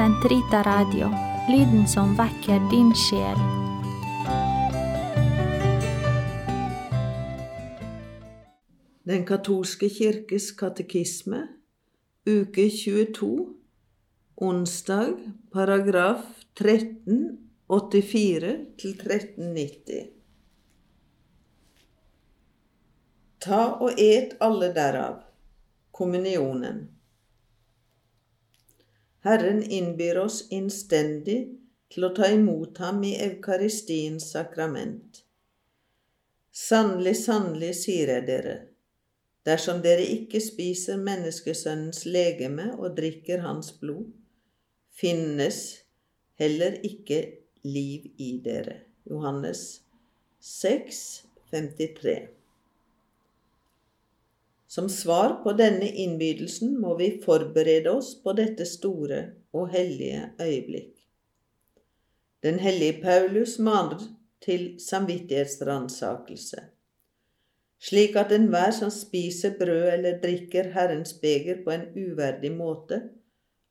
Sentrita Radio, lyden som vekker din sjel. Den katolske kirkes katekisme, uke 22, onsdag, paragraf 1384 til 1390. Ta og et alle derav, kommunionen. Herren innbyr oss innstendig til å ta imot ham i Eukaristiens sakrament. Sannelig, sannelig, sier jeg dere, dersom dere ikke spiser menneskesønnens legeme og drikker hans blod, finnes heller ikke liv i dere. Johannes 6, 53. Som svar på denne innbydelsen må vi forberede oss på dette store og hellige øyeblikk. Den hellige Paulus maner til samvittighetsransakelse, slik at enhver som spiser brød eller drikker Herrens beger på en uverdig måte,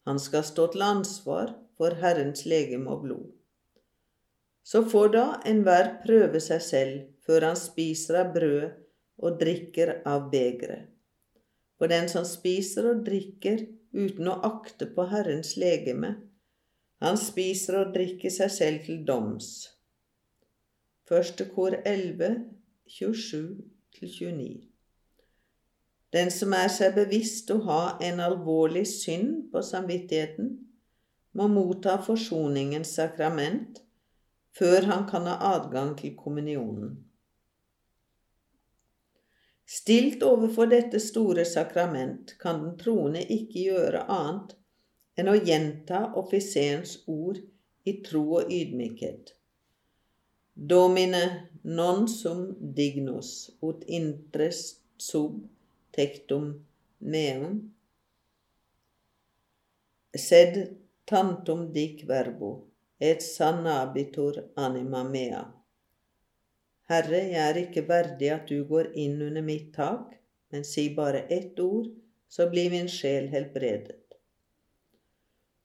han skal stå til ansvar for Herrens legeme og blod. Så får da enhver prøve seg selv før han spiser av brødet og drikker av begeret. For den som spiser og drikker uten å akte på Herrens legeme, han spiser og drikker seg selv til doms. Første kor 11, 27-29. Den som er seg bevisst å ha en alvorlig synd på samvittigheten, må motta forsoningens sakrament før han kan ha adgang til kommunionen. Stilt overfor dette store sakrament kan den troende ikke gjøre annet enn å gjenta offiserens ord i tro og ydmykhet. Domine non sum dignus ut intres sub tectum meum sed tantum dic verbo et sanabitur anima mea. Herre, jeg er ikke verdig at du går inn under mitt tak, men si bare ett ord, så blir min sjel helbredet.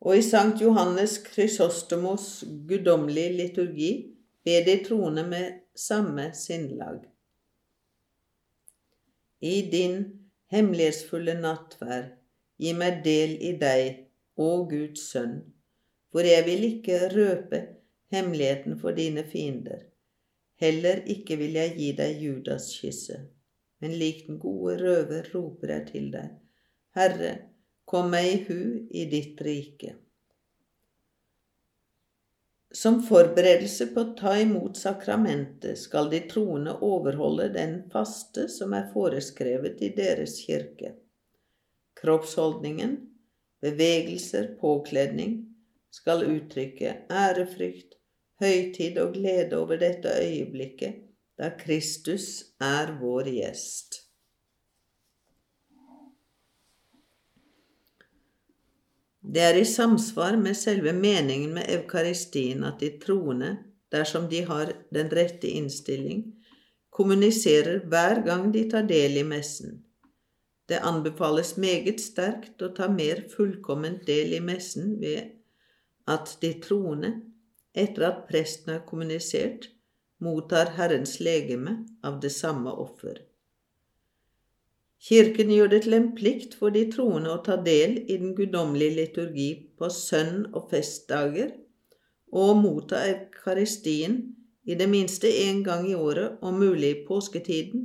Og i Sankt Johannes Krysostomos guddommelige liturgi ber de troende med samme sinnlag. I din hemmelighetsfulle nattverd, gi meg del i deg, å Guds sønn, for jeg vil ikke røpe hemmeligheten for dine fiender Heller ikke vil jeg gi deg Judas kysse, men lik den gode røver roper jeg til deg, Herre, kom meg i hu i ditt rike. Som forberedelse på å ta imot sakramentet skal de troende overholde den faste som er foreskrevet i deres kirke. Kroppsholdningen, bevegelser, påkledning skal uttrykke ærefrykt, høytid og glede over dette øyeblikket da Kristus er vår gjest. Det er i samsvar med selve meningen med eukaristien at de troende, dersom de har den rette innstilling, kommuniserer hver gang de tar del i messen. Det anbefales meget sterkt å ta mer fullkomment del i messen ved at de troende etter at presten har kommunisert, mottar Herrens legeme av det samme offer. Kirken gjør det til en plikt for de troende å ta del i den guddommelige liturgi på sønn- og festdager, og motta Eukaristien i det minste én gang i året, om mulig i påsketiden,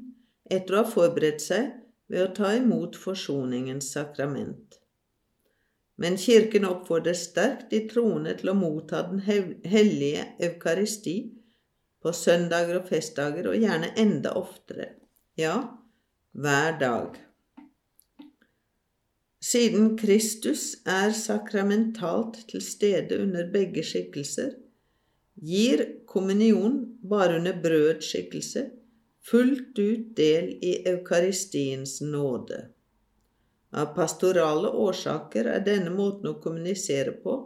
etter å ha forberedt seg ved å ta imot forsoningens sakrament men Kirken oppfordrer sterkt de troende til å motta den hellige eukaristi på søndager og festdager, og gjerne enda oftere, ja, hver dag. Siden Kristus er sakramentalt til stede under begge skikkelser, gir kommunion bare under brødskikkelse fullt ut del i eukaristiens nåde. Av pastorale årsaker er denne måten å kommunisere på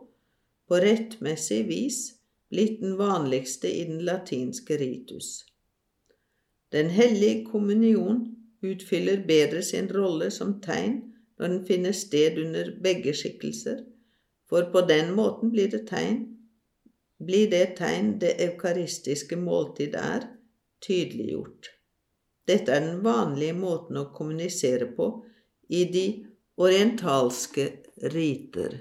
på rettmessig vis blitt den vanligste i den latinske ritus. Den hellige kommunion utfyller bedre sin rolle som tegn når den finner sted under begge skikkelser, for på den måten blir det tegn blir det tegn det eukaristiske måltid er, tydeliggjort. Dette er den vanlige måten å kommunisere på i de orientalske riter.